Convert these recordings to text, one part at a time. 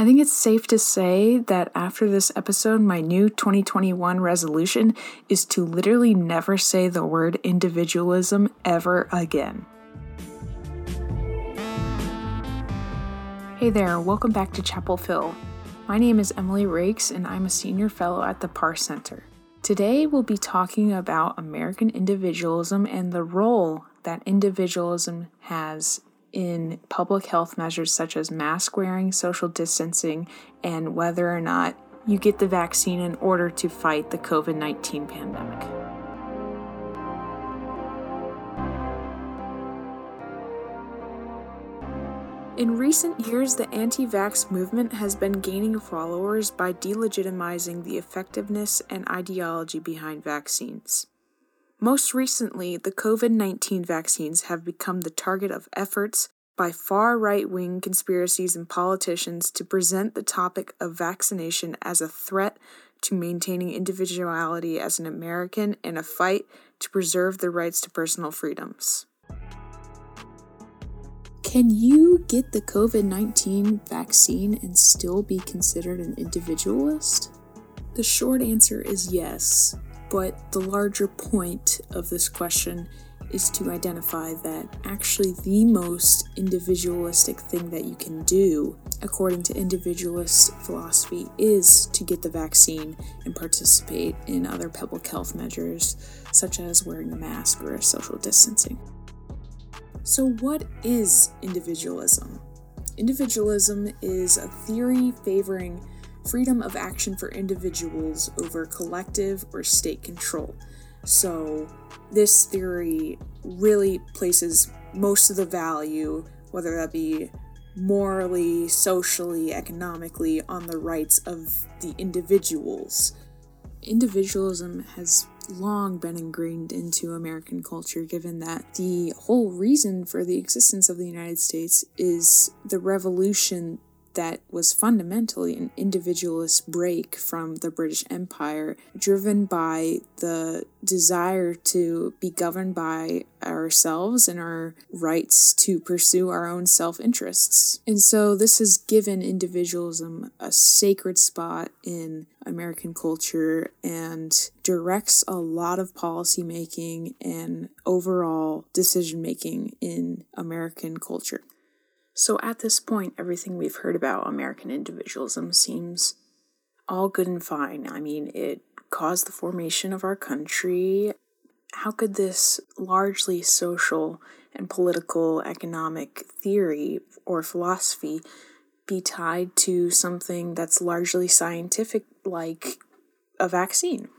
I think it's safe to say that after this episode, my new 2021 resolution is to literally never say the word individualism ever again. Hey there, welcome back to Chapel Phil. My name is Emily Rakes, and I'm a senior fellow at the Parr Center. Today, we'll be talking about American individualism and the role that individualism has in public health measures such as mask wearing, social distancing, and whether or not you get the vaccine in order to fight the COVID 19 pandemic. In recent years, the anti vax movement has been gaining followers by delegitimizing the effectiveness and ideology behind vaccines. Most recently, the COVID 19 vaccines have become the target of efforts by far right wing conspiracies and politicians to present the topic of vaccination as a threat to maintaining individuality as an American and a fight to preserve the rights to personal freedoms. Can you get the COVID 19 vaccine and still be considered an individualist? The short answer is yes. But the larger point of this question is to identify that actually the most individualistic thing that you can do, according to individualist philosophy, is to get the vaccine and participate in other public health measures, such as wearing a mask or social distancing. So, what is individualism? Individualism is a theory favoring freedom of action for individuals over collective or state control. So, this theory really places most of the value, whether that be morally, socially, economically, on the rights of the individuals. Individualism has long been ingrained into American culture, given that the whole reason for the existence of the United States is the revolution that was fundamentally an individualist break from the British Empire, driven by the desire to be governed by ourselves and our rights to pursue our own self interests. And so this has given individualism a sacred spot in American culture and directs a lot of policy making and overall decision making in American culture. So at this point, everything we've heard about American individualism seems all good and fine. I mean, it caused the formation of our country. How could this largely social and political economic theory or philosophy be tied to something that's largely scientific, like a vaccine?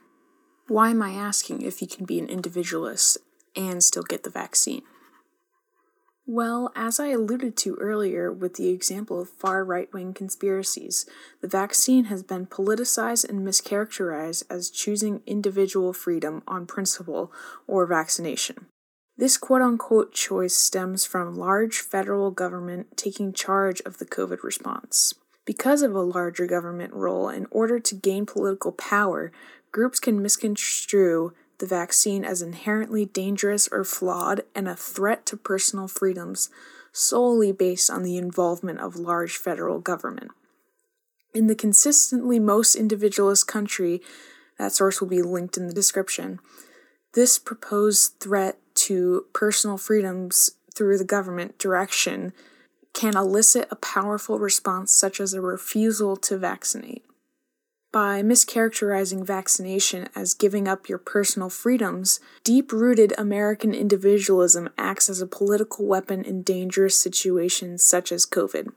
Why am I asking if you can be an individualist and still get the vaccine? Well, as I alluded to earlier with the example of far right wing conspiracies, the vaccine has been politicized and mischaracterized as choosing individual freedom on principle or vaccination. This quote unquote choice stems from large federal government taking charge of the COVID response. Because of a larger government role, in order to gain political power, groups can misconstrue the vaccine as inherently dangerous or flawed and a threat to personal freedoms solely based on the involvement of large federal government. In the consistently most individualist country, that source will be linked in the description, this proposed threat to personal freedoms through the government direction can elicit a powerful response such as a refusal to vaccinate by mischaracterizing vaccination as giving up your personal freedoms, deep rooted American individualism acts as a political weapon in dangerous situations such as COVID.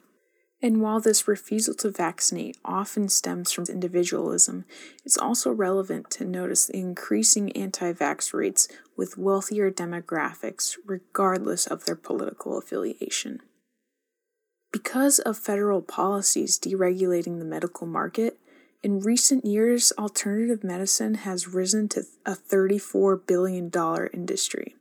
And while this refusal to vaccinate often stems from individualism, it's also relevant to notice the increasing anti vax rates with wealthier demographics, regardless of their political affiliation. Because of federal policies deregulating the medical market, in recent years, alternative medicine has risen to a $34 billion industry.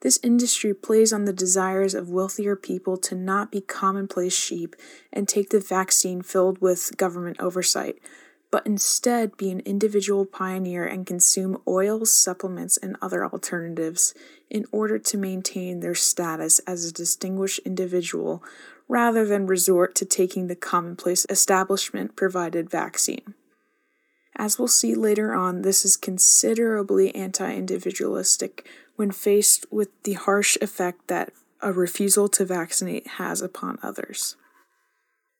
This industry plays on the desires of wealthier people to not be commonplace sheep and take the vaccine filled with government oversight, but instead be an individual pioneer and consume oils, supplements, and other alternatives in order to maintain their status as a distinguished individual rather than resort to taking the commonplace establishment provided vaccine. As we'll see later on, this is considerably anti individualistic when faced with the harsh effect that a refusal to vaccinate has upon others.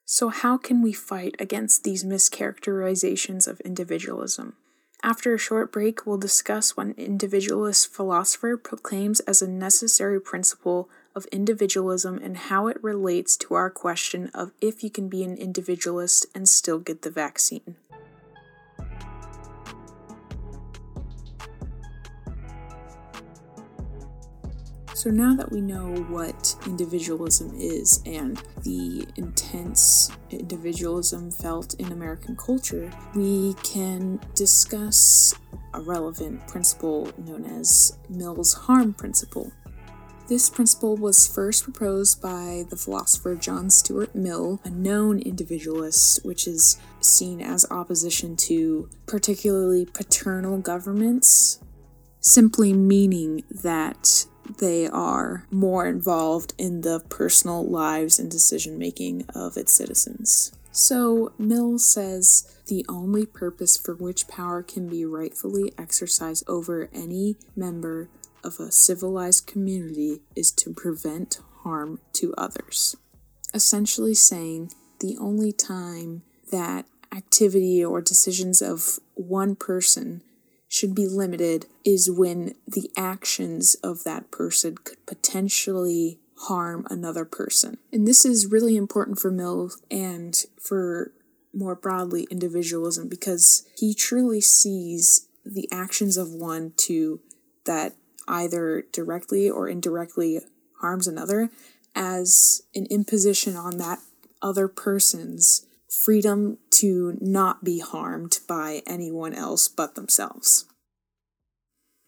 So, how can we fight against these mischaracterizations of individualism? After a short break, we'll discuss what an individualist philosopher proclaims as a necessary principle of individualism and how it relates to our question of if you can be an individualist and still get the vaccine. So now that we know what individualism is and the intense individualism felt in American culture, we can discuss a relevant principle known as Mill's harm principle. This principle was first proposed by the philosopher John Stuart Mill, a known individualist, which is seen as opposition to particularly paternal governments, simply meaning that they are more involved in the personal lives and decision making of its citizens. So, Mill says the only purpose for which power can be rightfully exercised over any member of a civilized community is to prevent harm to others. Essentially, saying the only time that activity or decisions of one person should be limited is when the actions of that person could potentially harm another person. And this is really important for Mill and for more broadly individualism because he truly sees the actions of one to that either directly or indirectly harms another as an imposition on that other person's freedom to not be harmed by anyone else but themselves.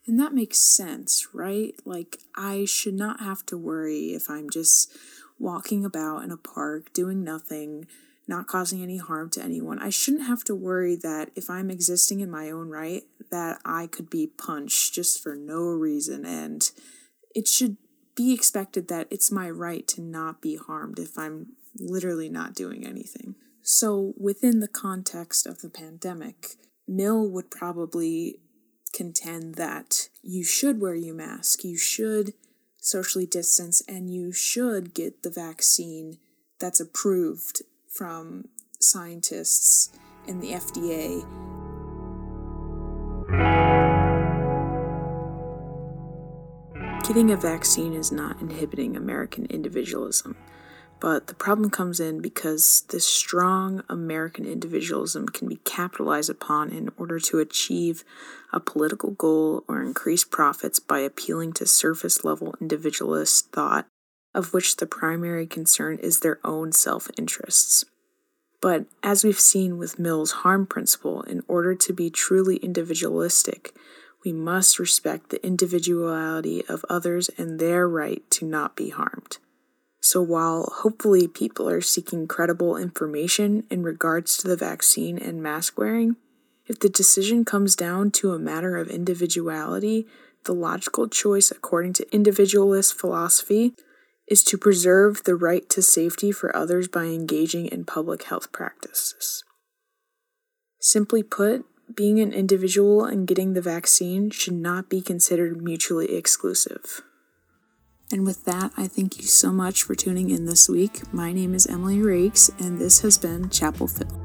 And that makes sense, right? Like, I should not have to worry if I'm just walking about in a park doing nothing, not causing any harm to anyone. I shouldn't have to worry that if I'm existing in my own right, that I could be punched just for no reason. And it should be expected that it's my right to not be harmed if I'm literally not doing anything. So, within the context of the pandemic, Mill would probably contend that you should wear your mask, you should socially distance, and you should get the vaccine that's approved from scientists and the FDA. Getting a vaccine is not inhibiting American individualism. But the problem comes in because this strong American individualism can be capitalized upon in order to achieve a political goal or increase profits by appealing to surface level individualist thought, of which the primary concern is their own self interests. But as we've seen with Mill's harm principle, in order to be truly individualistic, we must respect the individuality of others and their right to not be harmed. So, while hopefully people are seeking credible information in regards to the vaccine and mask wearing, if the decision comes down to a matter of individuality, the logical choice, according to individualist philosophy, is to preserve the right to safety for others by engaging in public health practices. Simply put, being an individual and getting the vaccine should not be considered mutually exclusive. And with that, I thank you so much for tuning in this week. My name is Emily Rakes, and this has been Chapel Phil.